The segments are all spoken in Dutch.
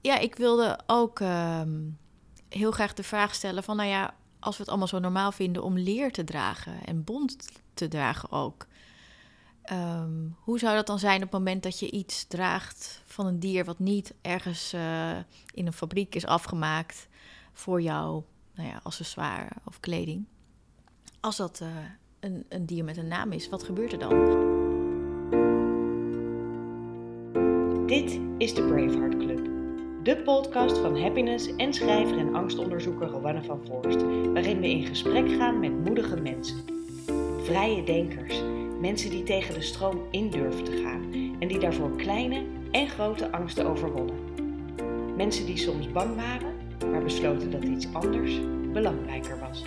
ja, ik wilde ook ehm, heel graag de vraag stellen van, nou ja, als we het allemaal zo normaal vinden om leer te dragen en bond te dragen ook. Ehm, hoe zou dat dan zijn op het moment dat je iets draagt van een dier wat niet ergens eh, in een fabriek is afgemaakt voor jouw nou ja, accessoire of kleding? Als dat eh, een, een dier met een naam is, wat gebeurt er dan? Dit is de Braveheart Club. De podcast van happiness en schrijver en angstonderzoeker Rowanne van Voorst, waarin we in gesprek gaan met moedige mensen. Vrije denkers, mensen die tegen de stroom in durven te gaan en die daarvoor kleine en grote angsten overwonnen. Mensen die soms bang waren, maar besloten dat iets anders belangrijker was.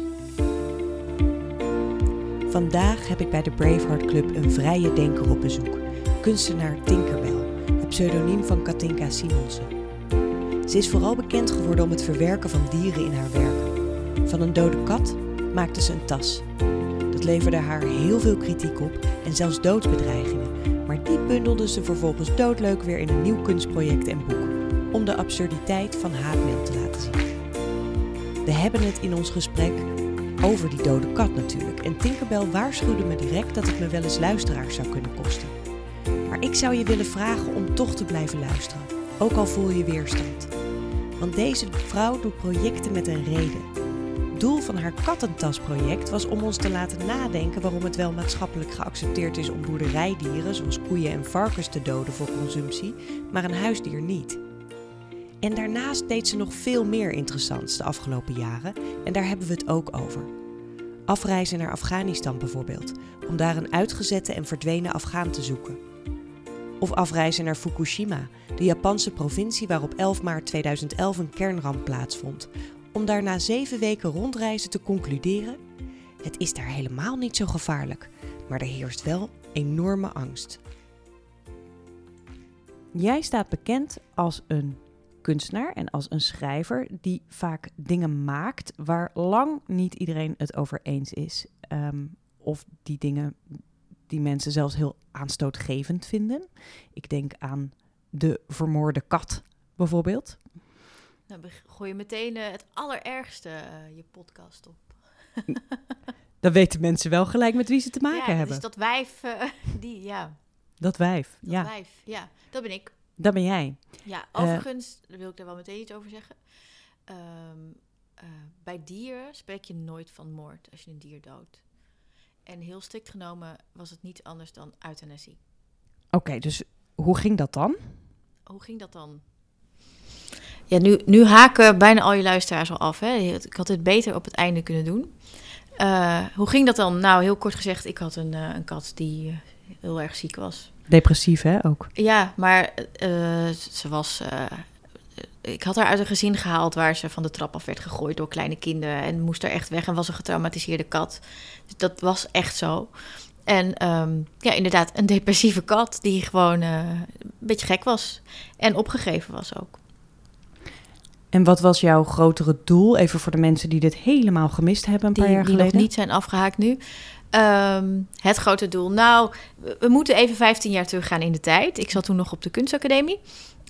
Vandaag heb ik bij de Braveheart Club een vrije denker op bezoek, kunstenaar Tinkerbell, het pseudoniem van Katinka Simonsen. Ze is vooral bekend geworden om het verwerken van dieren in haar werk. Van een dode kat maakte ze een tas. Dat leverde haar heel veel kritiek op en zelfs doodsbedreigingen, maar die bundelde ze vervolgens doodleuk weer in een nieuw kunstproject en boek, om de absurditeit van haatmail te laten zien. We hebben het in ons gesprek over die dode kat natuurlijk. En Tinkerbell waarschuwde me direct dat het me wel eens luisteraars zou kunnen kosten. Maar ik zou je willen vragen om toch te blijven luisteren, ook al voel je weerstand. Want deze vrouw doet projecten met een reden. Doel van haar kattentasproject was om ons te laten nadenken waarom het wel maatschappelijk geaccepteerd is om boerderijdieren, zoals koeien en varkens, te doden voor consumptie, maar een huisdier niet. En daarnaast deed ze nog veel meer interessants de afgelopen jaren en daar hebben we het ook over. Afreizen naar Afghanistan bijvoorbeeld, om daar een uitgezette en verdwenen Afghaan te zoeken. Of afreizen naar Fukushima, de Japanse provincie waar op 11 maart 2011 een kernramp plaatsvond, om daar na zeven weken rondreizen te concluderen: het is daar helemaal niet zo gevaarlijk, maar er heerst wel enorme angst. Jij staat bekend als een kunstenaar en als een schrijver die vaak dingen maakt waar lang niet iedereen het over eens is. Ehm, of die dingen die mensen zelfs heel aanstootgevend vinden. Ik denk aan de vermoorde kat bijvoorbeeld. Nou, gooi je meteen uh, het allerergste uh, je podcast op. Dan weten mensen wel gelijk met wie ze te maken ja, hebben. Dus dat wijf, uh, die, ja. Dat wijf, dat ja. wijf, ja. Dat ben ik. Dat ben jij. Ja, overigens uh, wil ik daar wel meteen iets over zeggen. Um, uh, bij dieren spreek je nooit van moord als je een dier doodt. En heel strikt genomen was het niet anders dan euthanasie. Oké, okay, dus hoe ging dat dan? Hoe ging dat dan? Ja, nu, nu haken bijna al je luisteraars al af. Hè? Ik had het beter op het einde kunnen doen. Uh, hoe ging dat dan? Nou, heel kort gezegd, ik had een, een kat die heel erg ziek was. Depressief, hè, ook? Ja, maar ze was... Ik had haar uit een gezin gehaald waar ze van de trap af werd gegooid door kleine kinderen. En moest er echt weg en was een getraumatiseerde kat. Dus dat was echt zo. En um, ja, inderdaad, een depressieve kat die gewoon uh, een beetje gek was. En opgegeven was ook. En wat was jouw grotere doel? Even voor de mensen die dit helemaal gemist hebben een die, paar jaar die geleden. Die nog niet zijn afgehaakt nu. Um, het grote doel. Nou, we, moeten even 15 jaar teruggaan in de tijd. Ik zat toen nog op de kunstacademie.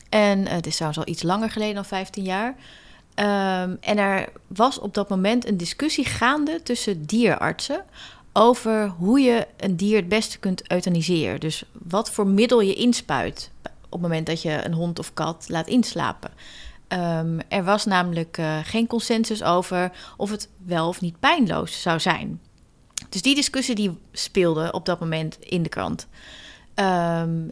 En uh, het is trouwens al iets langer geleden dan 15 jaar. Um, en er was op dat moment een discussie gaande tussen dierartsen over hoe je een dier het beste kunt euthaniseren. Dus wat voor middel je inspuit op het moment dat je een hond of kat laat inslapen. Um, er was namelijk uh, geen consensus over of het wel of niet pijnloos zou zijn. Dus die discussie die speelde op dat moment in de krant. Um,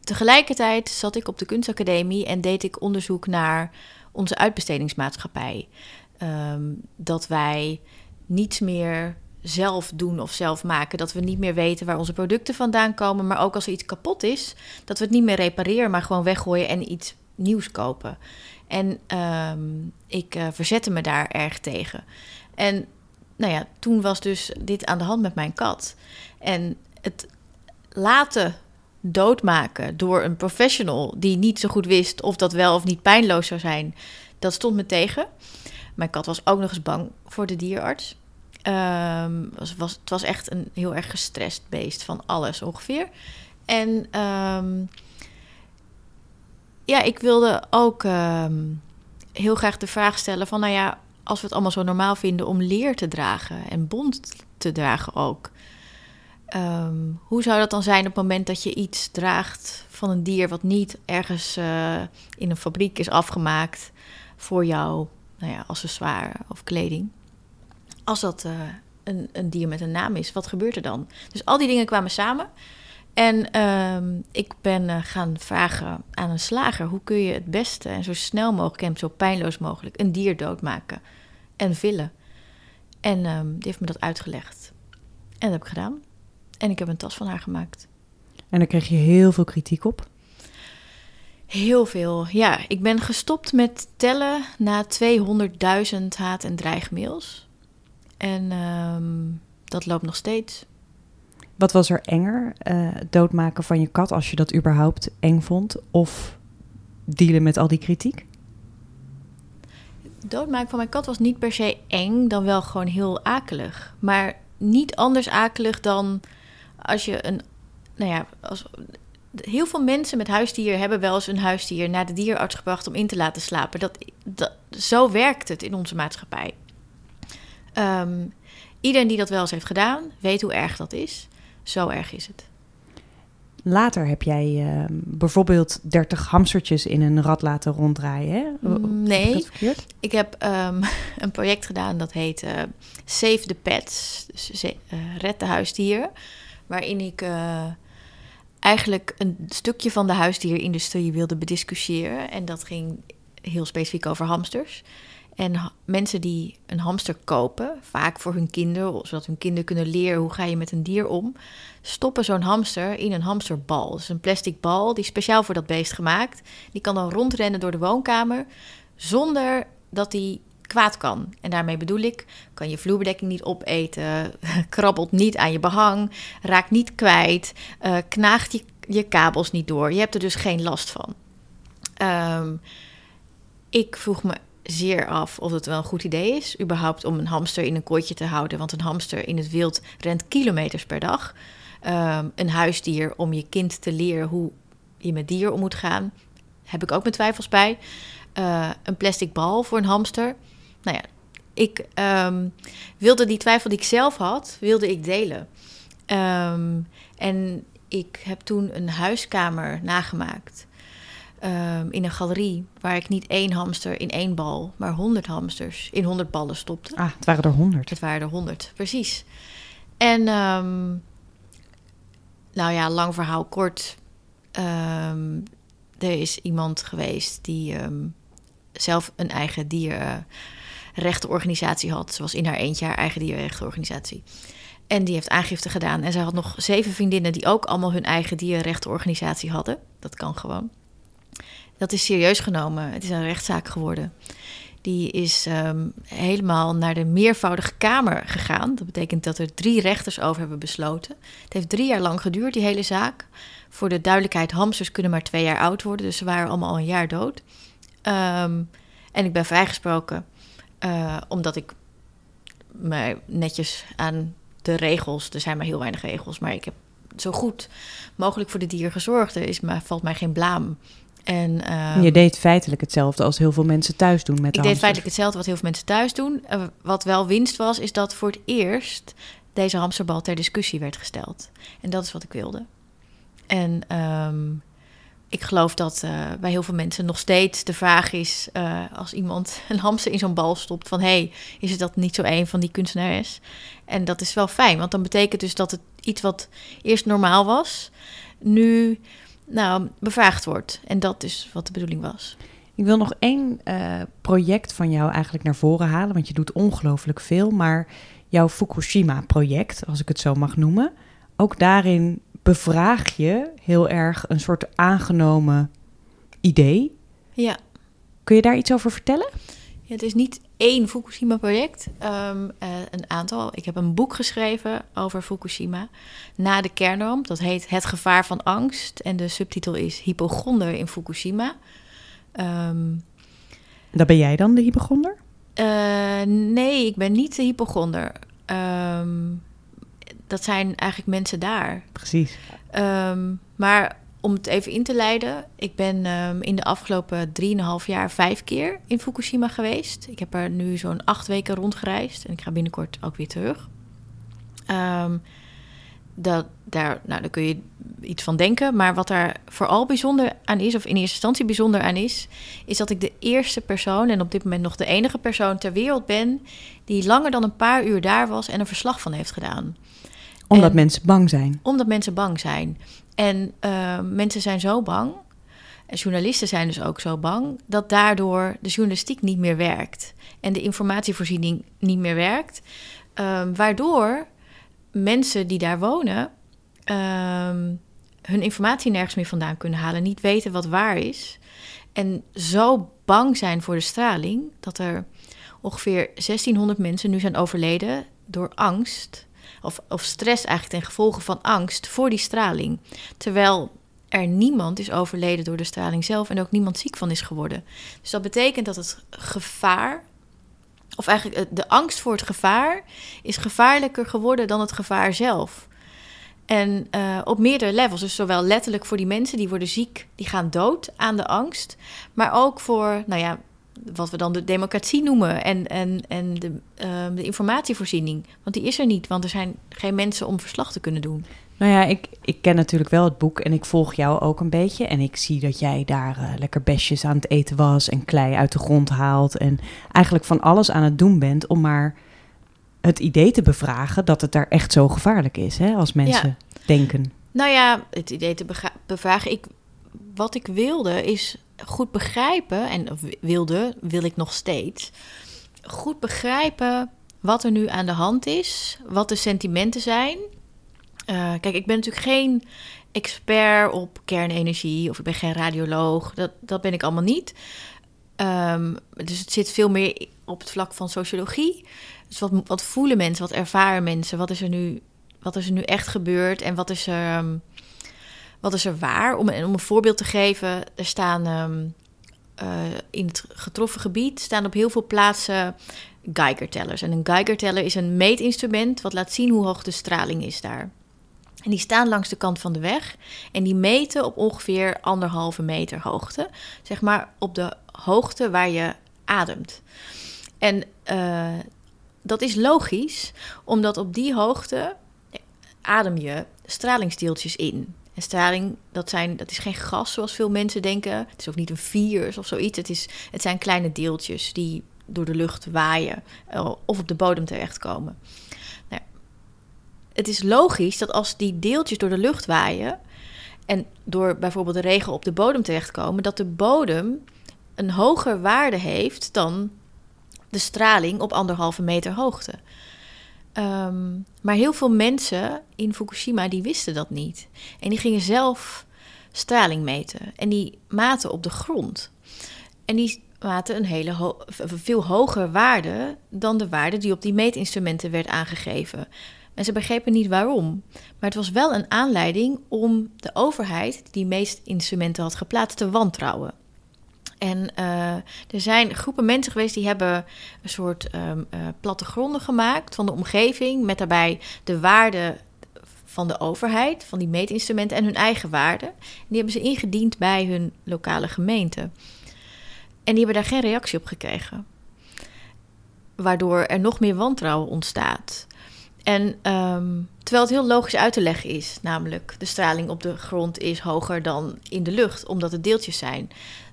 tegelijkertijd zat ik op de kunstacademie en deed ik onderzoek naar onze uitbestedingsmaatschappij. Um, dat wij niets meer zelf doen of zelf maken. Dat we niet meer weten waar onze producten vandaan komen. Maar ook als er iets kapot is, dat we het niet meer repareren, maar gewoon weggooien en iets nieuws kopen. En um, ik uh, verzette me daar erg tegen. En nou ja, toen was dus dit aan de hand met mijn kat. En het laten doodmaken door een professional die niet zo goed wist of dat wel of niet pijnloos zou zijn, dat stond me tegen. Mijn kat was ook nog eens bang voor de dierarts. Um, was, was, het was echt een heel erg gestrest beest van alles ongeveer. En um, ja, ik wilde ook ehm, heel graag de vraag stellen van, nou ja, als we het allemaal zo normaal vinden om leer te dragen en bond te dragen ook. Ehm, hoe zou dat dan zijn op het moment dat je iets draagt van een dier wat niet ergens eh, in een fabriek is afgemaakt voor jou, nou ja, accessoire of kleding? Als dat eh, een, een dier met een naam is, wat gebeurt er dan? Dus al die dingen kwamen samen. En ehm, ik ben uh, gaan vragen aan een slager: hoe kun je het beste en zo snel mogelijk en zo pijnloos mogelijk een dier doodmaken en villen? En um, die heeft me dat uitgelegd. En dat heb ik gedaan. En ik heb een tas van haar gemaakt. En daar kreeg je heel veel kritiek op? Heel veel, ja. Ik ben gestopt met tellen na 200.000 haat- en dreigmails. En um, dat loopt nog steeds. Wat was er enger? Uh, doodmaken van je kat, als je dat überhaupt eng vond? Of dealen met al die kritiek? Doodmaken van mijn kat was niet per se eng, dan wel gewoon heel akelig. Maar niet anders akelig dan als je een. Nou ja, als, heel veel mensen met huisdier hebben wel eens een huisdier naar de dierarts gebracht om in te laten slapen. Dat, dat, zo werkt het in onze maatschappij. Um, iedereen die dat wel eens heeft gedaan, weet hoe erg dat is. Zo erg is het. Later heb jij uh, bijvoorbeeld 30 hamstertjes in een rad laten ronddraaien. Hè? Nee, heb ik heb um, een project gedaan dat heet uh, Save the Pets. Dus uh, red de huisdieren. Waarin ik uh, eigenlijk een stukje van de huisdierindustrie wilde bediscussiëren. En dat ging heel specifiek over hamsters. En mensen die een hamster kopen, vaak voor hun kinderen, zodat hun kinderen kunnen leren hoe ga je met een dier om, stoppen zo'n hamster in een hamsterbal. Dus een plastic bal, die speciaal voor dat beest gemaakt. Die kan dan rondrennen door de woonkamer zonder dat die kwaad kan. En daarmee bedoel ik, kan je vloerbedekking niet opeten, krabbelt niet aan je behang, raakt niet kwijt, uh, knaagt je, je kabels niet door. Je hebt er dus geen last van. Um, ik vroeg me zeer af of het wel een goed idee is, überhaupt om een hamster in een kooitje te houden. Want een hamster in het wild rent kilometers per dag. Um, een huisdier om je kind te leren hoe je met dier om moet gaan, heb ik ook mijn twijfels bij. Uh, een plastic bal voor een hamster. Nou ja, ik um, wilde die twijfel die ik zelf had, wilde ik delen. Um, en ik heb toen een huiskamer nagemaakt um, in een galerie waar ik niet één hamster in één bal, maar honderd hamsters in honderd ballen stopte. Ah, het waren er honderd. Het waren er honderd, precies. En nou ja, lang verhaal kort. Er is iemand geweest die zelf een eigen dierrechtenorganisatie had. Was in haar eentje haar eigen dierrechtenorganisatie. En die heeft aangifte gedaan. En zij had nog zeven vriendinnen die ook allemaal hun eigen dierrechtenorganisatie hadden. Dat kan gewoon. Dat is serieus genomen. Het is een rechtszaak geworden. Die is um, helemaal naar de meervoudige kamer gegaan. Dat betekent dat er drie rechters over hebben besloten. Het heeft drie jaar lang geduurd, die hele zaak. Voor de duidelijkheid, hamsters kunnen maar twee jaar oud worden. Dus ze waren allemaal al een jaar dood. Um, en ik ben vrijgesproken uh, omdat ik me netjes aan de regels... Er zijn maar heel weinig regels, maar ik heb zo goed mogelijk voor de dier gezorgd. Er is, maar, valt mij geen blaam. En, um, je deed feitelijk hetzelfde als heel veel mensen thuis doen met Ik de deed feitelijk hetzelfde wat heel veel mensen thuis doen. Uh, wat wel winst was, is dat voor het eerst deze hamsterbal ter discussie werd gesteld. En dat is wat ik wilde. En um, ik geloof dat uh, bij heel veel mensen nog steeds de vraag is... Uh, als iemand een hamster in zo'n bal stopt van... hé, hey, is het dat niet zo een van die kunstenares? En dat is wel fijn, want dan betekent dus dat het iets wat eerst normaal was... nu nou, bevraagd wordt. En dat is wat de bedoeling was. Ik wil nog één uh, project van jou eigenlijk naar voren halen, want je doet ongelooflijk veel. Maar jouw Fukushima-project, als ik het zo mag noemen, ook daarin bevraag je heel erg een soort aangenomen idee. Ja. Kun je daar iets over vertellen? Ja, het is niet één Fukushima-project, um, uh, een aantal. Ik heb een boek geschreven over Fukushima na de kernramp. Dat heet Het gevaar van angst en de subtitel is Hypochonder in Fukushima. Um, dat ben jij dan, de hypochonder? Uh, nee, ik ben niet de hypochonder. Um, dat zijn eigenlijk mensen daar. Precies. Um, maar om het even in te leiden, ik ben ehm, in de afgelopen 3,5 jaar vijf keer in Fukushima geweest. Ik heb er nu zo'n acht weken rondgereisd en ik ga binnenkort ook weer terug. Ehm, dat, daar, nou, daar kun je iets van denken. Maar wat daar vooral bijzonder aan is, of in eerste instantie bijzonder aan is, is dat ik de eerste persoon, en op dit moment nog de enige persoon ter wereld ben, die langer dan een paar uur daar was en een verslag van heeft gedaan. Omdat En- mensen bang zijn. Omdat mensen bang zijn. En eh, mensen zijn zo bang, en journalisten zijn dus ook zo bang, dat daardoor de journalistiek niet meer werkt. En de informatievoorziening niet meer werkt. Ehm, waardoor mensen die daar wonen ehm, hun informatie nergens meer vandaan kunnen halen, niet weten wat waar is. En zo bang zijn voor de straling dat er ongeveer 1600 mensen nu zijn overleden door angst. Of, stress eigenlijk ten gevolge van angst voor die straling. Terwijl er niemand is overleden door de straling zelf en ook niemand ziek van is geworden. Dus dat betekent dat het gevaar, of eigenlijk het- de angst voor het gevaar, is gevaarlijker geworden dan het gevaar zelf. En eh, op meerdere levels, dus zowel letterlijk voor die mensen die worden ziek, die gaan dood aan de angst, maar ook voor, nou ja, wat we dan de democratie noemen en, en, en de, ehm, de informatievoorziening. Want die is er niet, want er zijn geen mensen om verslag te kunnen doen. Nou ja, ik, ik ken natuurlijk wel het boek en ik volg jou ook een beetje. En ik zie dat jij daar eh, lekker besjes aan het eten was en klei uit de grond haalt. En eigenlijk van alles aan het doen bent om maar het idee te bevragen dat het daar echt zo gevaarlijk is, hè, als mensen denken. Nou ja, het idee te bevragen. Ik, wat ik wilde is goed begrijpen, en wilde, wil ik nog steeds, goed begrijpen wat er nu aan de hand is, wat de sentimenten zijn. Eh, kijk, ik ben natuurlijk geen expert op kernenergie of ik ben geen radioloog. Dat, dat ben ik allemaal niet. Ehm, dus het zit veel meer op het vlak van sociologie. Dus wat, wat voelen mensen, wat ervaren mensen, wat is er nu, wat is er nu echt gebeurd en wat is er, ehm, wat is er waar? Om, om een voorbeeld te geven, er staan ehm, eh, in het getroffen gebied staan op heel veel plaatsen Geiger-tellers. En een Geiger-teller is een meetinstrument wat laat zien hoe hoog de straling is daar. En die staan langs de kant van de weg en die meten op ongeveer anderhalve meter hoogte. Zeg maar op de hoogte waar je ademt. En eh, dat is logisch, omdat op die hoogte adem je stralingsdeeltjes in. Straling, dat, zijn, dat is geen gas zoals veel mensen denken. Het is ook niet een virus of zoiets. Het, is, het zijn kleine deeltjes die door de lucht waaien eh, of op de bodem terechtkomen. Nou, het is logisch dat als die deeltjes door de lucht waaien en door bijvoorbeeld de regen op de bodem terechtkomen, dat de bodem een hoger waarde heeft dan de straling op anderhalve meter hoogte. Ehm, maar heel veel mensen in Fukushima die wisten dat niet. En die gingen zelf straling meten. En die maten op de grond. En die maten een hele veel hoger waarde dan de waarde die op die meetinstrumenten werd aangegeven. En ze begrepen niet waarom. Maar het was wel een aanleiding om de overheid die die meetinstrumenten had geplaatst te wantrouwen. En uh, er zijn groepen mensen geweest die hebben een soort um, uh, plattegronden gemaakt van de omgeving, met daarbij de waarde van de overheid, van die meetinstrumenten en hun eigen waarde. En die hebben ze ingediend bij hun lokale gemeente. En die hebben daar geen reactie op gekregen. Waardoor er nog meer wantrouwen ontstaat. En um, terwijl het heel logisch uit te leggen is, namelijk de straling op de grond is hoger dan in de lucht, omdat het deeltjes zijn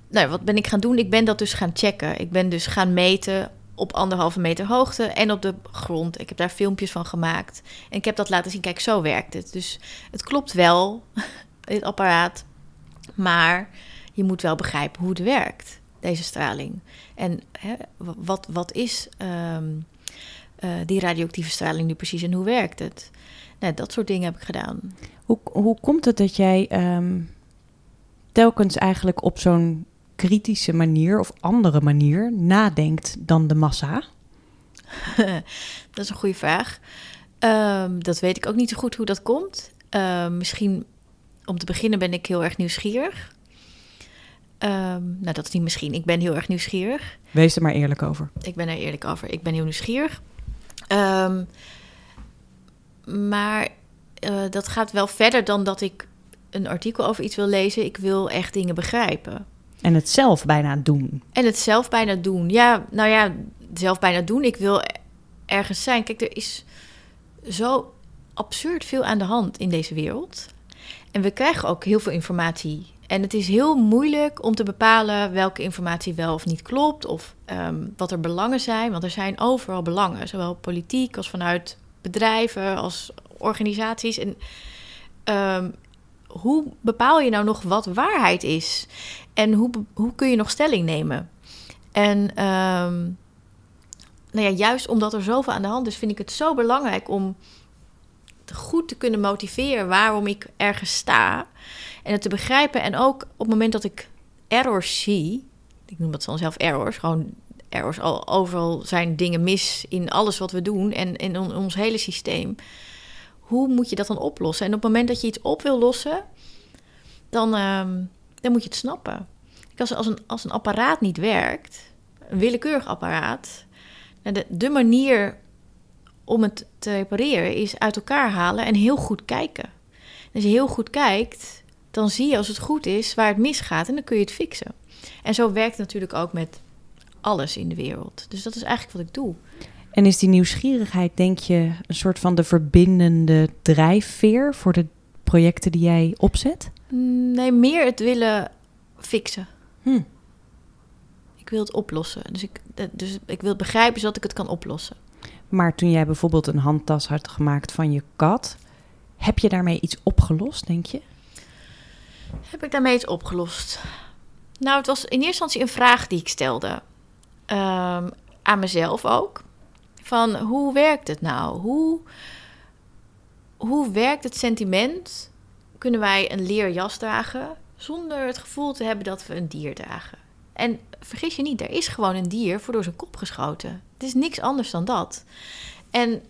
nou, wat ben ik gaan doen? Ik ben dat dus gaan checken. Ik ben dus gaan meten op anderhalve meter hoogte en op de grond. Ik heb daar filmpjes van gemaakt. En ik heb dat laten zien. Kijk, zo werkt het. Dus het klopt wel, dit apparaat. Maar je moet wel begrijpen hoe het werkt, deze straling. En hè, wat, wat is um, uh, die radioactieve straling nu precies en hoe werkt het? Nou, dat soort dingen heb ik gedaan. Hoe, hoe komt het dat jij um, telkens eigenlijk op zo'n kritische manier of andere manier nadenkt dan de massa? dat is een goede vraag. Um, dat weet ik ook niet zo goed hoe dat komt. Uh, misschien om te beginnen ben ik heel erg nieuwsgierig. Um, nou, dat is niet misschien. Ik ben heel erg nieuwsgierig. Wees er maar eerlijk over. Ik ben er eerlijk over. Ik ben heel nieuwsgierig. Um, maar uh, dat gaat wel verder dan dat ik een artikel over iets wil lezen. Ik wil echt dingen begrijpen. En het zelf bijna doen. En het zelf bijna doen. Ja, nou ja, zelf bijna doen. Ik wil ergens zijn. Kijk, er is zo absurd veel aan de hand in deze wereld. En we krijgen ook heel veel informatie. En het is heel moeilijk om te bepalen welke informatie wel of niet klopt. Of ehm, wat er belangen zijn. Want er zijn overal belangen. Zowel politiek als vanuit bedrijven als organisaties. En ehm, hoe bepaal je nou nog wat waarheid is? En hoe, hoe kun je nog stelling nemen? En ehm, nou ja, juist omdat er zoveel aan de hand is, vind ik het zo belangrijk om goed te kunnen motiveren waarom ik ergens sta. En het te begrijpen. En ook op het moment dat ik errors zie, ik noem dat dan zelf errors, gewoon errors, al, overal zijn dingen mis in alles wat we doen en in ons hele systeem. Hoe moet je dat dan oplossen? En op het moment dat je iets op wil lossen, dan, ehm, dan moet je het snappen. Als, als, een, als een apparaat niet werkt, een willekeurig apparaat, de, de manier om het te repareren is uit elkaar halen en heel goed kijken. als je heel goed kijkt, dan zie je als het goed is waar het misgaat en dan kun je het fixen. En zo werkt het natuurlijk ook met alles in de wereld. Dus dat is eigenlijk wat ik doe. En is die nieuwsgierigheid, denk je, een soort van de verbindende drijfveer voor de projecten die jij opzet? Nee, meer het willen fixen. Hm. Ik wil het oplossen. Dus ik, dus ik wil begrijpen zodat ik het kan oplossen. Maar toen jij bijvoorbeeld een handtas had gemaakt van je kat, heb je daarmee iets opgelost, denk je? Heb ik daarmee iets opgelost? Nou, het was in eerste instantie een vraag die ik stelde. Ehm, aan mezelf ook. Van hoe werkt het nou? Hoe, hoe werkt het sentiment? Kunnen wij een leerjas dragen zonder het gevoel te hebben dat we een dier dragen? En vergis je niet, er is gewoon een dier voor door zijn kop geschoten. Het is niks anders dan dat. En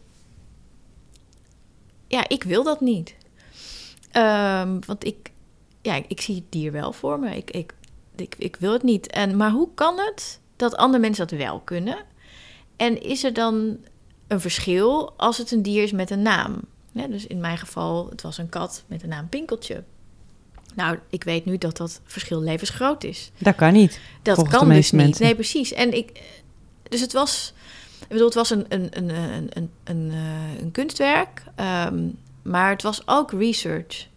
ja, ik wil dat niet. Ehm, want ik, ja, ik zie het dier wel voor me. Ik, ik, ik, ik wil het niet. En, maar hoe kan het dat andere mensen dat wel kunnen? En is er dan een verschil als het een dier is met een naam? Ja, dus in mijn geval, het was een kat met de naam Pinkeltje. Nou, ik weet nu dat dat verschil levensgroot is. Dat kan niet. Dat kan dus niet. Mensen. Nee, precies. En ik, dus het was, ik bedoel, het was een, een, een, een, een, een, eh, een kunstwerk, um, maar het was ook research.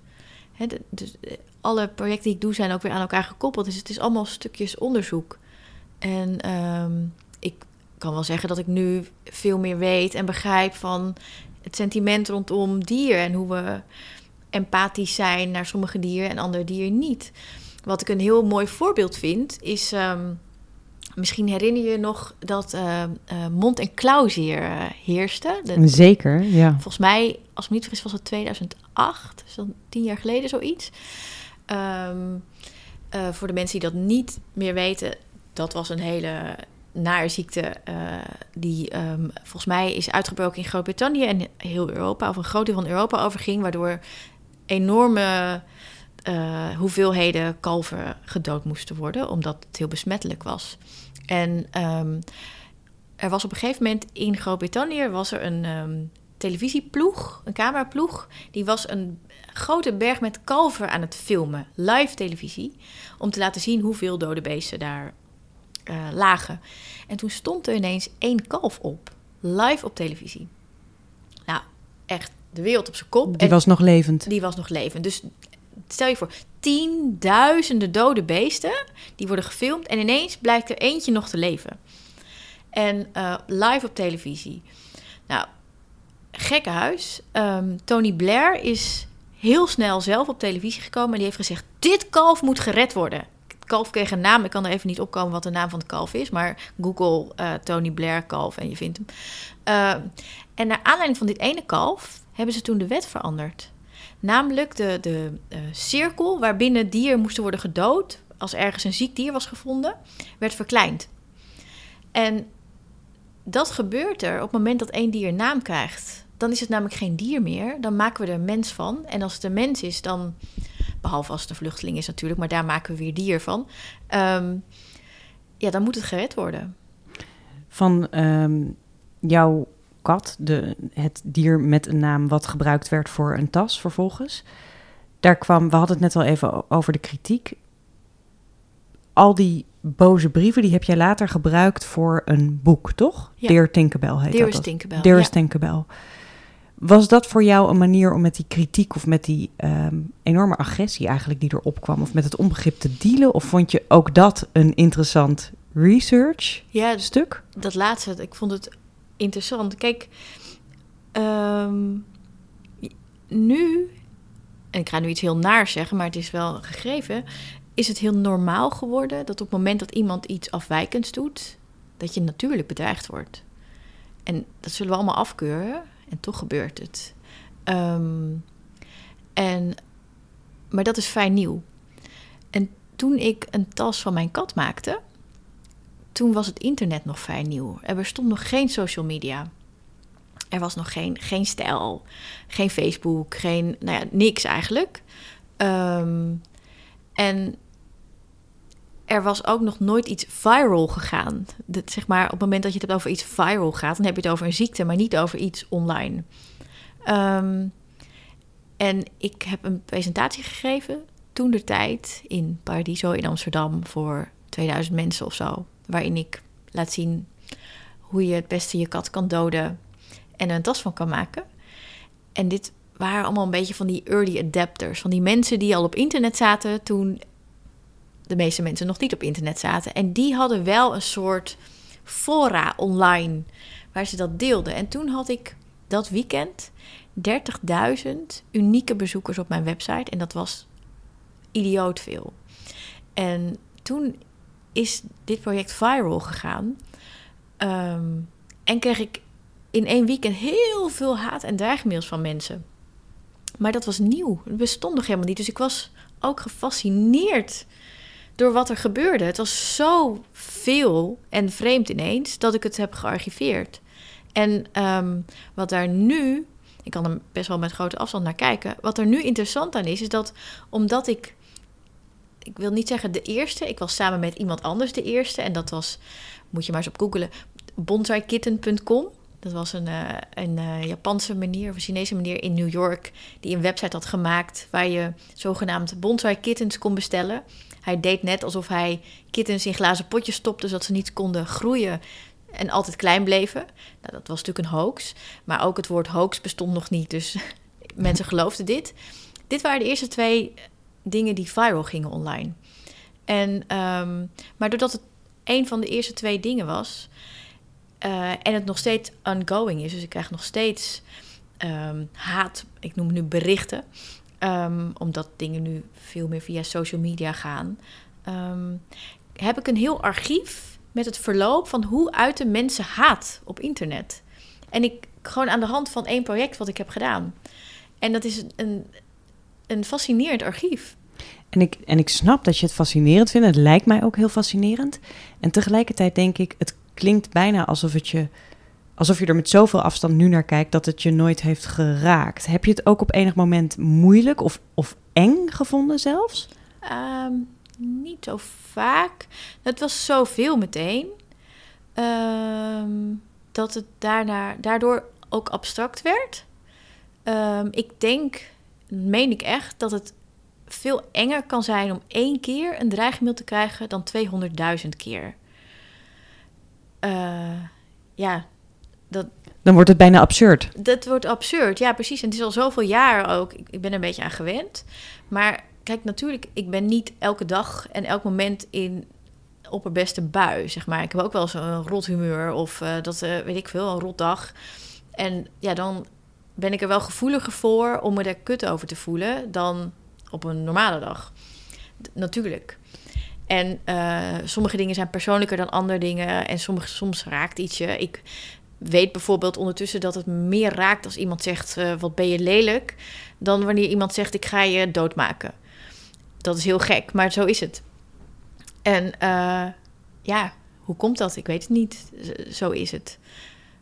He, dus alle projecten die ik doe zijn ook weer aan elkaar gekoppeld. Dus het is allemaal stukjes onderzoek. En um, ik kan wel zeggen dat ik nu veel meer weet en begrijp van het sentiment rondom dier en hoe we empathisch zijn naar sommige dieren en andere dieren niet. Wat ik een heel mooi voorbeeld vind, is. Um, misschien herinner je je nog dat uh, uh, mond- en klauwzeer uh, heerste. De, Zeker, ja. Volgens mij, als ik me niet vergis, was het 2008, dus dan tien jaar geleden zoiets. Um, voor de mensen die dat niet meer weten, dat was een hele nare ziekte die um, volgens mij is uitgebroken in Groot-Brittannië en heel Europa, of een groot deel van Europa overging, waardoor enorme uh, hoeveelheden kalven gedood moesten worden, omdat het heel besmettelijk was. En um, er was op een gegeven moment in Groot-Brittannië was er een um, televisieploeg, een cameraploeg, die was een grote berg met kalven aan het filmen, live televisie, om te laten zien hoeveel dode beesten daar uh, lagen. En toen stond er ineens één kalf op, live op televisie. Nou, echt de wereld op zijn kop. Die was nog levend. Die was nog levend. Dus stel je voor, tienduizenden dode beesten, die worden gefilmd en ineens blijkt er eentje nog te leven. En uh, live op televisie. Nou, gekke huis. Um, Tony Blair is heel snel zelf op televisie gekomen en die heeft gezegd: dit kalf moet gered worden. Kalf kreeg een naam. Ik kan er even niet opkomen wat de naam van het kalf is, maar Google uh, Tony Blair kalf en je vindt hem. Uh, en naar aanleiding van dit ene kalf hebben ze toen de wet veranderd. Namelijk de, de uh, cirkel waarbinnen dieren moesten worden gedood als ergens een ziek dier was gevonden, werd verkleind. En dat gebeurt er op het moment dat één dier een naam krijgt. Dan is het namelijk geen dier meer. Dan maken we er een mens van. En als het een mens is, dan. Behalve als het een vluchteling is natuurlijk, maar daar maken we weer dier van. Um, ja, dan moet het gered worden. Van um, jouw kat, de, het dier met een naam wat gebruikt werd voor een tas vervolgens. daar kwam, we hadden het net al even over de kritiek. Al die boze brieven, die heb jij later gebruikt voor een boek, toch? Ja. Tinkerbell heet Dear dat. Tinkerbell, ja. Tinkerbell. Was dat voor jou een manier om met die kritiek of met die ehm, enorme agressie eigenlijk die erop kwam, of met het onbegrip te dealen? Of vond je ook dat een interessant research Ja, stuk? dat laatste, ik vond het interessant. Kijk, ehm, nu, en ik ga nu iets heel naars zeggen, maar het is wel gegeven, is het heel normaal geworden dat op het moment dat iemand iets afwijkends doet, dat je natuurlijk bedreigd wordt. En dat zullen we allemaal afkeuren, en toch gebeurt het. Ehm, en, maar dat is fijn nieuw. En toen ik een tas van mijn kat maakte, toen was het internet nog vrij nieuw. Er bestond nog geen social media. Er was nog geen, geen stijl, geen Facebook, geen, nou ja, niks eigenlijk. Ehm, en er was ook nog nooit iets viral gegaan. Dat, zeg maar, op het moment dat je het over iets viral gaat, dan heb je het over een ziekte, maar niet over iets online. Ehm, en ik heb een presentatie gegeven toen de tijd in Paradiso in Amsterdam voor 2000 mensen of zo. Waarin ik laat zien hoe je het beste je kat kan doden en een tas van kan maken. En dit waren allemaal een beetje van die early adapters. Van die mensen die al op internet zaten toen de meeste mensen nog niet op internet zaten. En die hadden wel een soort fora online waar ze dat deelden. En toen had ik dat weekend 30.000 unieke bezoekers op mijn website. En dat was idioot veel. En toen is dit project viral gegaan. Ehm, en kreeg ik in één weekend heel veel haat- en dreigmails van mensen. Maar dat was nieuw. Het bestond nog helemaal niet. Dus ik was ook gefascineerd door wat er gebeurde. Het was zo veel en vreemd ineens dat ik het heb gearchiveerd. En ehm, wat daar nu, ik kan er best wel met grote afstand naar kijken. Wat er nu interessant aan is, is dat omdat ik, ik wil niet zeggen de eerste, ik was samen met iemand anders de eerste. En dat was, moet je maar eens op googelen, bonsaikitten.com. Dat was een, eh, een eh, Japanse manier of een Chinese manier in New York die een website had gemaakt waar je zogenaamd bonsai kittens kon bestellen. Hij deed net alsof hij kittens in glazen potjes stopte zodat ze niet konden groeien en altijd klein bleven. Nou, dat was natuurlijk een hoax, maar ook het woord hoax bestond nog niet, dus mensen geloofden dit. Dit waren de eerste twee dingen die viral gingen online. En, ehm, maar doordat het een van de eerste twee dingen was, eh, en het nog steeds ongoing is. Dus ik krijg nog steeds ehm, haat, ik noem het nu berichten. Ehm, omdat dingen nu veel meer via social media gaan. ehm, heb ik een heel archief met het verloop van hoe uiten mensen haat op internet. En ik gewoon aan de hand van één project wat ik heb gedaan. En dat is een, een fascinerend archief. En ik, en ik snap dat je het fascinerend vindt. Het lijkt mij ook heel fascinerend. En tegelijkertijd denk ik, het klinkt bijna alsof het je. Alsof je er met zoveel afstand nu naar kijkt dat het je nooit heeft geraakt. Heb je het ook op enig moment moeilijk of, of eng gevonden zelfs? Ehm, niet zo vaak. Het was zoveel meteen. ehm, dat het daarna, daardoor ook abstract werd. Ehm, ik denk, meen ik echt, dat het veel enger kan zijn om één keer een dreigmail te krijgen dan 200.000 keer. Eh, ja, dat, Dan wordt het bijna absurd. dat wordt absurd. Ja, precies. En het is al zoveel jaar ook. Ik, ik ben er een beetje aan gewend. Maar kijk, natuurlijk, ik ben niet elke dag en elk moment in opperbeste bui, zeg maar. Ik heb ook wel eens een rot humeur of eh, dat, eh, weet ik veel, een rot dag. En ja, dan ben ik er wel gevoeliger voor om me er kut over te voelen dan op een normale dag. D- natuurlijk. En eh, sommige dingen zijn persoonlijker dan andere dingen. En sommige, soms raakt iets je. Ik weet bijvoorbeeld ondertussen dat het me meer raakt als iemand zegt: eh, Wat ben je lelijk? dan wanneer iemand zegt: Ik ga je doodmaken. Dat is heel gek, maar zo is het. En eh, ja, hoe komt dat? Ik weet het niet. Zo is het.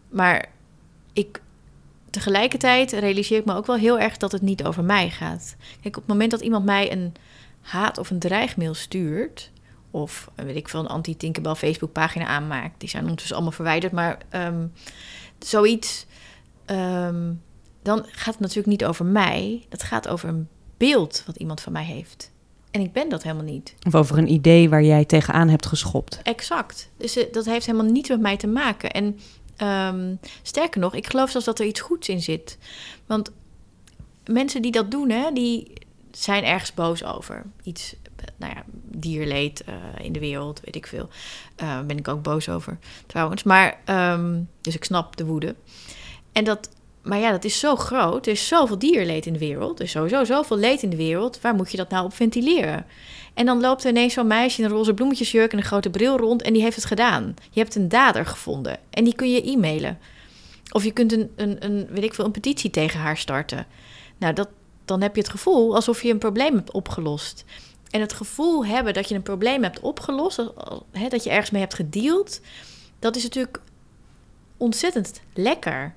Maar ik, tegelijkertijd realiseer ik me ook wel heel erg dat het niet over mij gaat. Kijk, op het moment dat iemand mij een haat of een dreigmail stuurt, of eh, weet ik veel, een anti-Tinkerbell Facebookpagina aanmaakt, die zijn ondertussen allemaal verwijderd, maar ehm, zoiets, ehm, dan gaat het natuurlijk niet over mij. Dat gaat over een beeld wat iemand van mij heeft. En ik ben dat helemaal niet. Of over een idee waar jij tegenaan hebt geschopt. Exact. Dus eh, dat heeft helemaal niets met mij te maken. En ehm, sterker nog, ik geloof zelfs dat er iets goeds in zit. Want mensen die dat doen, hè, die zijn ergens boos over. Iets, nou ja, dierleed eh, in de wereld, weet ik veel. Uh, ben ik ook boos over, trouwens. Maar, ehm, dus ik snap de woede. En dat, maar ja, dat is zo groot. Er is zoveel dierleed in de wereld. Er is sowieso zoveel leed in de wereld. Waar moet je dat nou op ventileren? En dan loopt er ineens zo'n meisje in een roze bloemetjesjurk en een grote bril rond en die heeft het gedaan. Je hebt een dader gevonden en die kun je e-mailen. Of je kunt een, een, een, weet ik veel, een petitie tegen haar starten. Nou, dat, dan heb je het gevoel alsof je een probleem hebt opgelost. En het gevoel hebben dat je een probleem hebt opgelost, dat je ergens mee hebt gedeeld, dat is natuurlijk ontzettend lekker.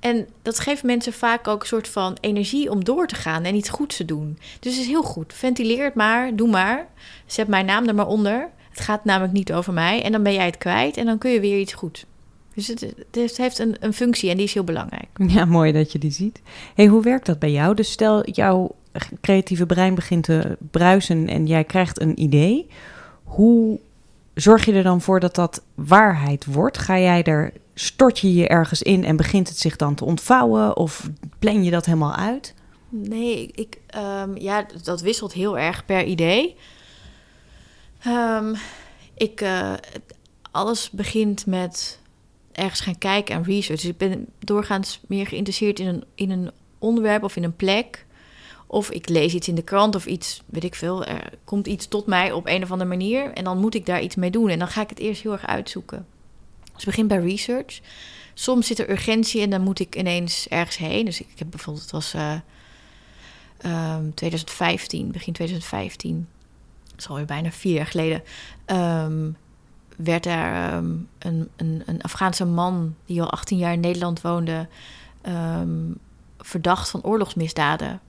En dat geeft mensen vaak ook een soort van energie om door te gaan en iets goeds te doen. Dus het is heel goed. Ventileer het maar, doe maar. Zet mijn naam er maar onder. Het gaat namelijk niet over mij. En dan ben jij het kwijt en dan kun je weer iets goed. Dus het, het heeft een, een, functie en die is heel belangrijk. Ja, mooi dat je die ziet. hey, hoe werkt dat bij jou? Dus stel, jouw creatieve brein begint te bruisen en jij krijgt een idee. Hoe zorg je er dan voor dat dat waarheid wordt? Ga jij er, stort je je ergens in en begint het zich dan te ontvouwen? Of plan je dat helemaal uit? Nee, ik, um, ja, dat wisselt heel erg per idee. Um, ik, uh, alles begint met ergens gaan kijken en research. Dus ik ben doorgaans meer geïnteresseerd in een, in een onderwerp of in een plek. Of ik lees iets in de krant of iets, weet ik veel. Er komt iets tot mij op een of andere manier. En dan moet ik daar iets mee doen. En dan ga ik het eerst heel erg uitzoeken. Dus begin bij research. Soms zit er urgentie en dan moet ik ineens ergens heen. Dus ik, heb bijvoorbeeld, het was uh, um, 2015, begin 2015. Dat is bijna vier jaar geleden. Um, werd er um, een, een, een, Afghaanse man die al 18 jaar in Nederland woonde, verdacht van oorlogsmisdaden.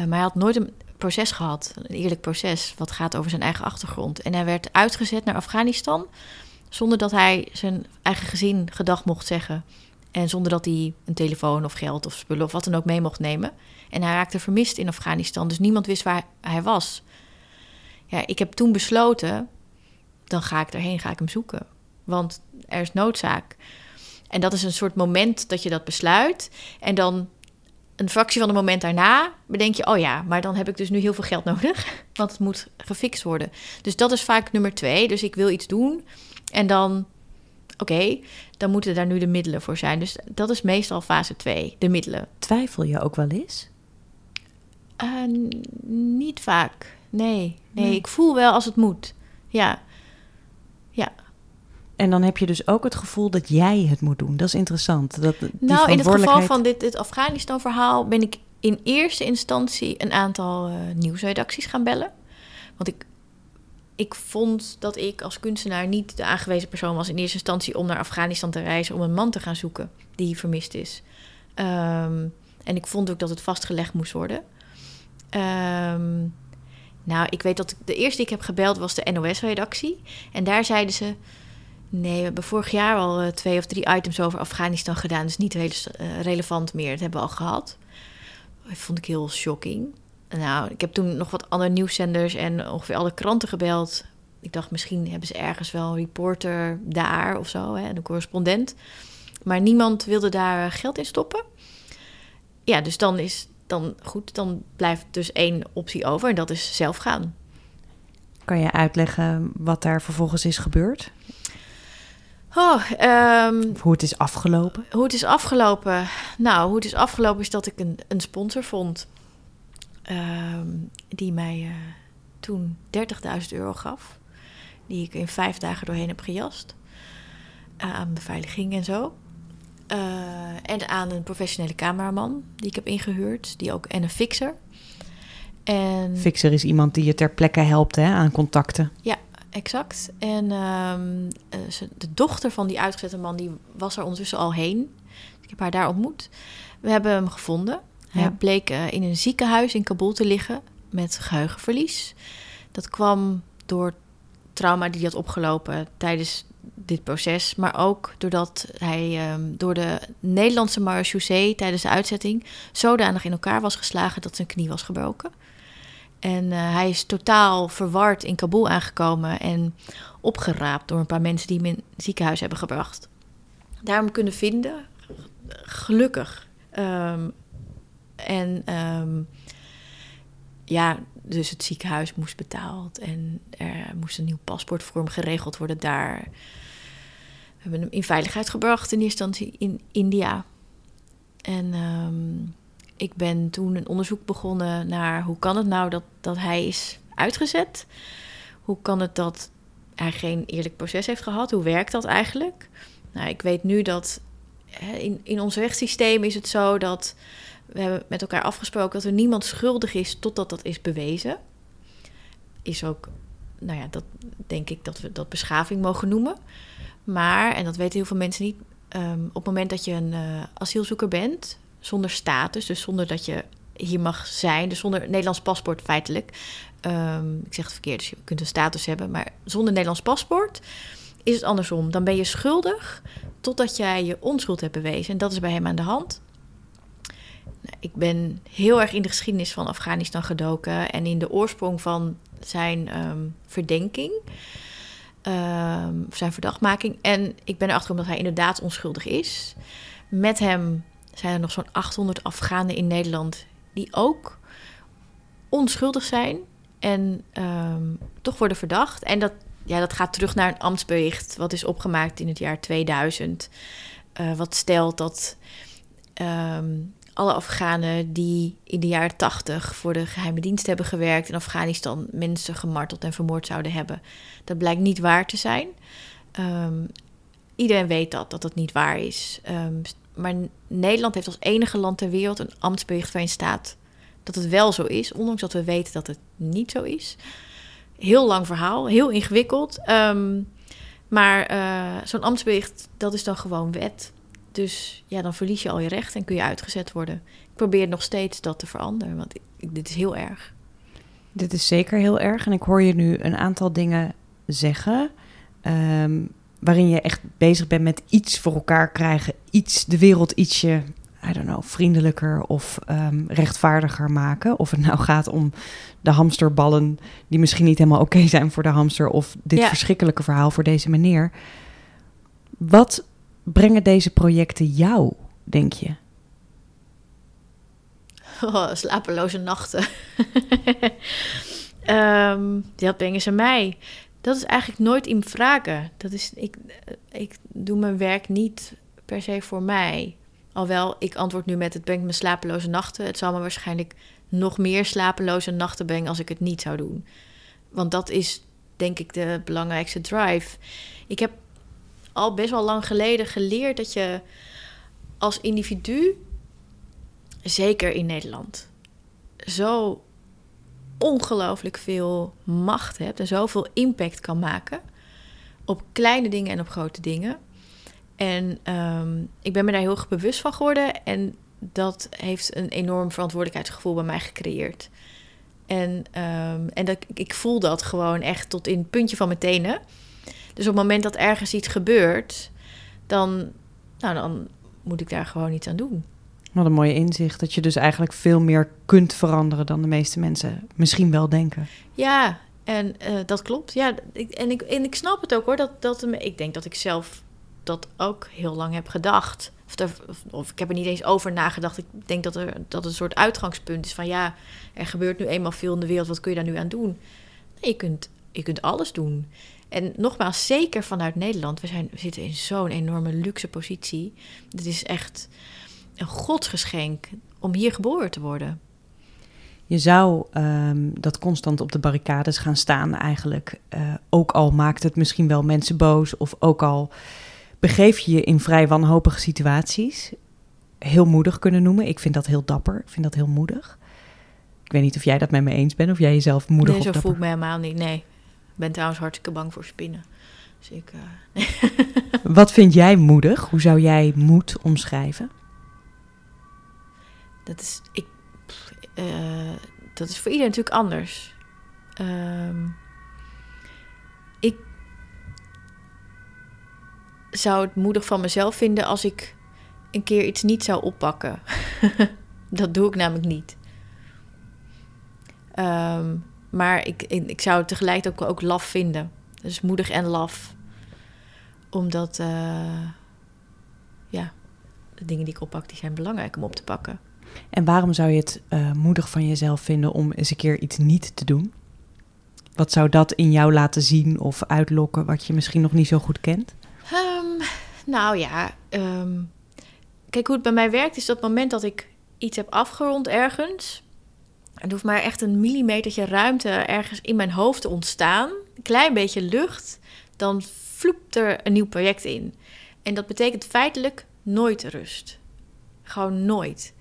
Uh, maar hij had nooit een proces gehad, een eerlijk proces, wat gaat over zijn eigen achtergrond. En hij werd uitgezet naar Afghanistan zonder dat hij zijn eigen gezin gedag mocht zeggen. En zonder dat hij een telefoon of geld of spullen of wat dan ook mee mocht nemen. En hij raakte vermist in Afghanistan, dus niemand wist waar hij was. Ja, ik heb toen besloten, dan ga ik erheen, ga ik hem zoeken. Want er is noodzaak. En dat is een soort moment dat je dat besluit. En dan een fractie van een moment daarna bedenk je: oh ja, maar dan heb ik dus nu heel veel geld nodig. Want het moet gefixt worden. Dus dat is vaak nummer twee. Dus ik wil iets doen. En dan, oké, dan moeten daar nu de middelen voor zijn. Dus dat is meestal fase 2, de middelen. Twijfel je ook wel eens? Uh, niet vaak. Nee, nee, ik voel wel als het moet. Ja. Ja. En dan heb je dus ook het gevoel dat jij het moet doen. Dat is interessant. Dat, die nou, in het geval van dit, dit Afghanistan-verhaal ben ik in eerste instantie een aantal uh, nieuwsredacties gaan bellen. Want ik, ik vond dat ik als kunstenaar niet de aangewezen persoon was in eerste instantie om naar Afghanistan te reizen om een man te gaan zoeken die vermist is. Um, en ik vond ook dat het vastgelegd moest worden. Um, nou, ik weet dat ik, de eerste die ik heb gebeld was de NOS-redactie. En daar zeiden ze... Nee, we hebben vorig jaar al uh, twee of drie items over Afghanistan gedaan. Dus niet heel uh, relevant meer. Dat hebben we al gehad. Dat vond ik heel shocking. Nou, ik heb toen nog wat andere nieuwszenders en ongeveer alle kranten gebeld. Ik dacht, misschien hebben ze ergens wel een reporter daar of zo, hè, een correspondent. Maar niemand wilde daar geld in stoppen. Ja, dus dan is dan goed, dan blijft dus één optie over en dat is zelf gaan. Kan je uitleggen wat daar vervolgens is gebeurd? Oh, um, hoe het is afgelopen? Hoe het is afgelopen? Nou, hoe het is afgelopen is dat ik een, een sponsor vond. Um, die mij uh, toen 30.000 euro gaf. Die ik in vijf dagen doorheen heb gejast. Uh, aan beveiliging en zo. Uh, en aan een professionele cameraman die ik heb ingehuurd. Die ook, en een fixer. En, fixer is iemand die je ter plekke helpt hè, aan contacten. Ja, exact. En um, de dochter van die uitgezette man die was er ondertussen al heen. Ik heb haar daar ontmoet. We hebben hem gevonden. Hij ja. bleek uh, in een ziekenhuis in Kabul te liggen met geheugenverlies. Dat kwam door trauma die hij had opgelopen tijdens dit proces, maar ook doordat hij ehm, door de Nederlandse marechaussee tijdens de uitzetting zodanig in elkaar was geslagen dat zijn knie was gebroken. En eh, hij is totaal verward in Kabul aangekomen en opgeraapt door een paar mensen die hem in het ziekenhuis hebben gebracht. Daarom kunnen vinden, gelukkig. Ehm, en ehm, ja, dus het ziekenhuis moest betaald en er moest een nieuw paspoortvorm geregeld worden daar. We hebben hem in veiligheid gebracht in eerste instantie in India. En ehm, ik ben toen een onderzoek begonnen naar hoe kan het nou dat, dat hij is uitgezet? Hoe kan het dat hij geen eerlijk proces heeft gehad? Hoe werkt dat eigenlijk? Nou, ik weet nu dat in, in ons rechtssysteem is het zo dat we hebben met elkaar afgesproken dat er niemand schuldig is totdat dat is bewezen. Is ook, nou ja, dat denk ik dat we dat beschaving mogen noemen. Maar, en dat weten heel veel mensen niet, ehm, op het moment dat je een uh, asielzoeker bent, zonder status, dus zonder dat je hier mag zijn, dus zonder Nederlands paspoort feitelijk. Um, ik zeg het verkeerd, dus je kunt een status hebben, maar zonder Nederlands paspoort is het andersom. Dan ben je schuldig totdat jij je onschuld hebt bewezen. En dat is bij hem aan de hand. Ik ben heel erg in de geschiedenis van Afghanistan gedoken en in de oorsprong van zijn um, verdenking, um, zijn verdachtmaking. En ik ben erachter omdat hij inderdaad onschuldig is. Met hem zijn er nog zo'n 800 Afghanen in Nederland die ook onschuldig zijn en um, toch worden verdacht. En dat, ja, dat gaat terug naar een ambtsbericht wat is opgemaakt in het jaar 2000. Uh, wat stelt dat um, alle Afghanen die in de jaren 80 voor de geheime dienst hebben gewerkt in Afghanistan mensen gemarteld en vermoord zouden hebben. Dat blijkt niet waar te zijn. Um, iedereen weet dat, dat dat niet waar is. Maar Nederland heeft als enige land ter wereld een ambtsbericht waarin staat dat het wel zo is, ondanks dat we weten dat het niet zo is. Heel lang verhaal, heel ingewikkeld. Um, maar uh, zo'n ambtsbericht, dat is dan gewoon wet. Dus ja, dan verlies je al je recht en kun je uitgezet worden. Ik probeer nog steeds dat te veranderen, want dit is heel erg. Dit is zeker heel erg. En ik hoor je nu een aantal dingen zeggen. Um, waarin je echt bezig bent met iets voor elkaar krijgen. Iets, de wereld ietsje, I don't know, vriendelijker of um, rechtvaardiger maken. Of het nou gaat om de hamsterballen die misschien niet helemaal oké okay zijn voor de hamster. Of dit ja. verschrikkelijke verhaal voor deze meneer. Wat brengen deze projecten jou, denk je? Oh, slapeloze nachten. um, dat brengen ze mij. Dat is eigenlijk nooit in vragen. Dat is, ik, ik doe mijn werk niet per se voor mij. Alhoewel, ik antwoord nu met het brengt me slapeloze nachten. Het zal me waarschijnlijk nog meer slapeloze nachten brengen als ik het niet zou doen. Want dat is denk ik de belangrijkste drive. Ik heb al best wel lang geleden geleerd dat je als individu, zeker in Nederland, zo ongelooflijk veel macht hebt en zoveel impact kan maken op kleine dingen en op grote dingen. En um, ik ben me daar heel erg bewust van geworden en dat heeft een enorm verantwoordelijkheidsgevoel bij mij gecreëerd. En, um, en dat, ik voel dat gewoon echt tot in het puntje van mijn tenen. Dus op het moment dat ergens iets gebeurt, dan, nou, dan moet ik daar gewoon iets aan doen. Wat een mooie inzicht. Dat je dus eigenlijk veel meer kunt veranderen dan de meeste mensen misschien wel denken. Ja, en uh, dat klopt. Ja, ik, en, ik, en ik snap het ook hoor. Dat, dat, ik denk dat ik zelf dat ook heel lang heb gedacht. Of, of, ik heb er niet eens over nagedacht. Ik denk dat, er, dat een soort uitgangspunt is van ja, er gebeurt nu eenmaal veel in de wereld. Wat kun je daar nu aan doen? Je kunt, je kunt alles doen. En nogmaals, zeker vanuit Nederland. We, zijn, we zitten in zo'n enorme luxe positie. Het is echt een godsgeschenk om hier geboren te worden. Je zou um, dat constant op de barricades gaan staan eigenlijk. Uh, ook al maakt het misschien wel mensen boos of ook al begeef je je in vrij wanhopige situaties. Heel moedig kunnen noemen. Ik vind dat heel dapper. Ik vind dat heel moedig. Ik weet niet of jij dat met me eens bent of jij jezelf moedig nee, zo voel ik me helemaal niet. Nee, ik ben trouwens hartstikke bang voor spinnen. Dus ik, uh... Wat vind jij moedig? Hoe zou jij moed omschrijven? Dat is, ik, uh, dat is voor iedereen natuurlijk anders. Um, ik, zou het moedig van mezelf vinden als ik een keer iets niet zou oppakken. dat doe ik namelijk niet. Ehm, maar ik, ik zou het tegelijk ook, ook laf vinden. Dus moedig en laf. Omdat, uh, ja, de dingen die ik oppak, die zijn belangrijk om op te pakken. En waarom zou je het uh, moedig van jezelf vinden om eens een keer iets niet te doen? Wat zou dat in jou laten zien of uitlokken wat je misschien nog niet zo goed kent? Um, nou ja, um, kijk hoe het bij mij werkt is dat moment dat ik iets heb afgerond ergens. Er hoeft maar echt een millimetertje ruimte ergens in mijn hoofd te ontstaan. Een klein beetje lucht. Dan vloept er een nieuw project in. En dat betekent feitelijk nooit rust. Gewoon nooit.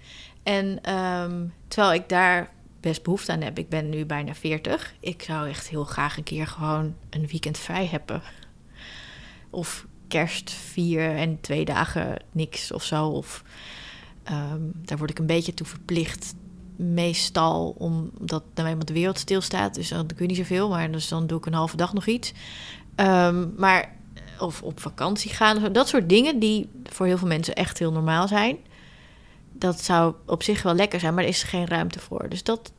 En um, terwijl ik daar best behoefte aan heb. Ik ben nu bijna 40. Ik zou echt heel graag een keer gewoon een weekend vrij hebben. Of kerst vier en twee dagen niks of zo. Of um, daar word ik een beetje toe verplicht. Meestal omdat dan eenmaal de wereld stilstaat. Dus dan kun je niet zoveel. Maar dus dan doe ik een halve dag nog iets. Um, maar of op vakantie gaan. Dat soort dingen die voor heel veel mensen echt heel normaal zijn. Dat zou op zich wel lekker zijn, maar er is geen ruimte voor. Dus dat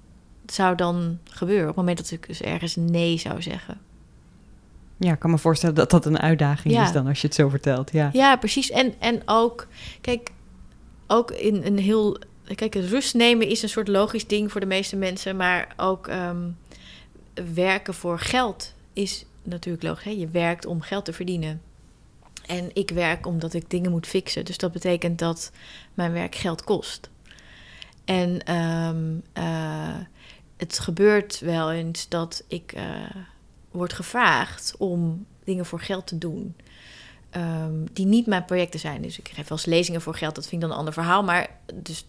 zou dan gebeuren op het moment dat ik dus ergens nee zou zeggen. Ja, ik kan me voorstellen dat dat een uitdaging is dan als je het zo vertelt. Ja, ja precies. En, en ook, kijk, ook in een heel. Kijk, rust nemen is een soort logisch ding voor de meeste mensen, maar ook um, werken voor geld is natuurlijk logisch. Hè? Je werkt om geld te verdienen. En ik werk omdat ik dingen moet fixen. Dus dat betekent dat mijn werk geld kost. En um, uh, het gebeurt wel eens dat ik uh, word gevraagd om dingen voor geld te doen. Um, die niet mijn projecten zijn. Dus ik geef wel eens lezingen voor geld. Dat vind ik dan een ander verhaal. Maar dus,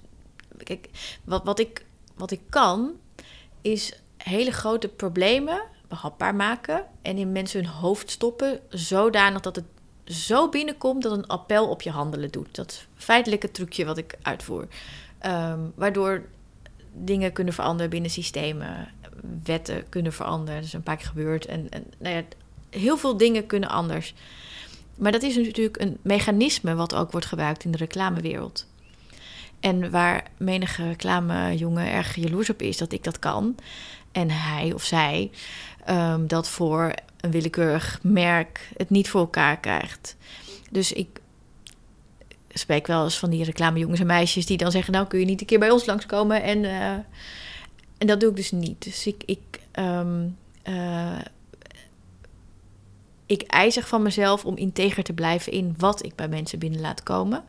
kijk, wat, wat, ik, wat ik kan, is hele grote problemen behapbaar maken. En in mensen hun hoofd stoppen. Zodanig dat het zo binnenkomt dat een appel op je handelen doet. Dat is feitelijk het trucje wat ik uitvoer. Um, waardoor dingen kunnen veranderen binnen systemen. Wetten kunnen veranderen. Dat is een paar keer gebeurd. En, en nou ja, heel veel dingen kunnen anders. Maar dat is natuurlijk een mechanisme wat ook wordt gebruikt in de reclamewereld. En waar menige reclamejongen erg jaloers op is dat ik dat kan. En hij of zij um, dat voor een willekeurig merk het niet voor elkaar krijgt. Dus ik spreek wel eens van die reclamejongens en meisjes die dan zeggen: Nou, kun je niet een keer bij ons langskomen? En, uh, en dat doe ik dus niet. Dus ik, ik, um, uh, ik eisig van mezelf om integer te blijven in wat ik bij mensen binnen laat komen.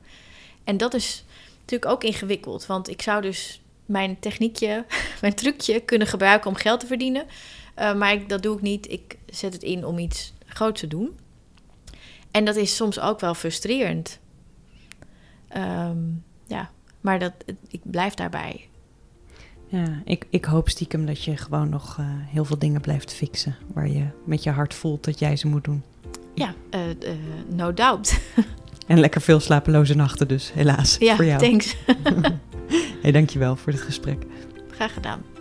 En dat is natuurlijk ook ingewikkeld, want ik zou dus mijn techniekje, mijn trucje kunnen gebruiken om geld te verdienen. Uh, maar ik, dat doe ik niet. Ik zet het in om iets groots te doen. En dat is soms ook wel frustrerend. Um, ja, maar dat, ik blijf daarbij. Ja, ik, ik hoop stiekem dat je gewoon nog uh, heel veel dingen blijft fixen. Waar je met je hart voelt dat jij ze moet doen. Ja, uh, uh, no doubt. en lekker veel slapeloze nachten dus, helaas. Ja, voor jou. thanks. hey, dankjewel voor dit gesprek. Graag gedaan.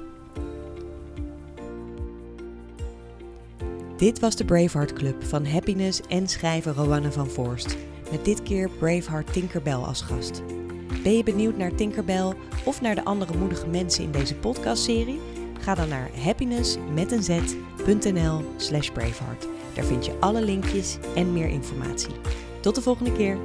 Dit was de Braveheart Club van Happiness en schrijver Rowanne van Voorst. Met dit keer Braveheart Tinkerbell als gast. Ben je benieuwd naar Tinkerbell of naar de andere moedige mensen in deze podcastserie? Ga dan naar happiness.nl slash braveheart. Daar vind je alle linkjes en meer informatie. Tot de volgende keer.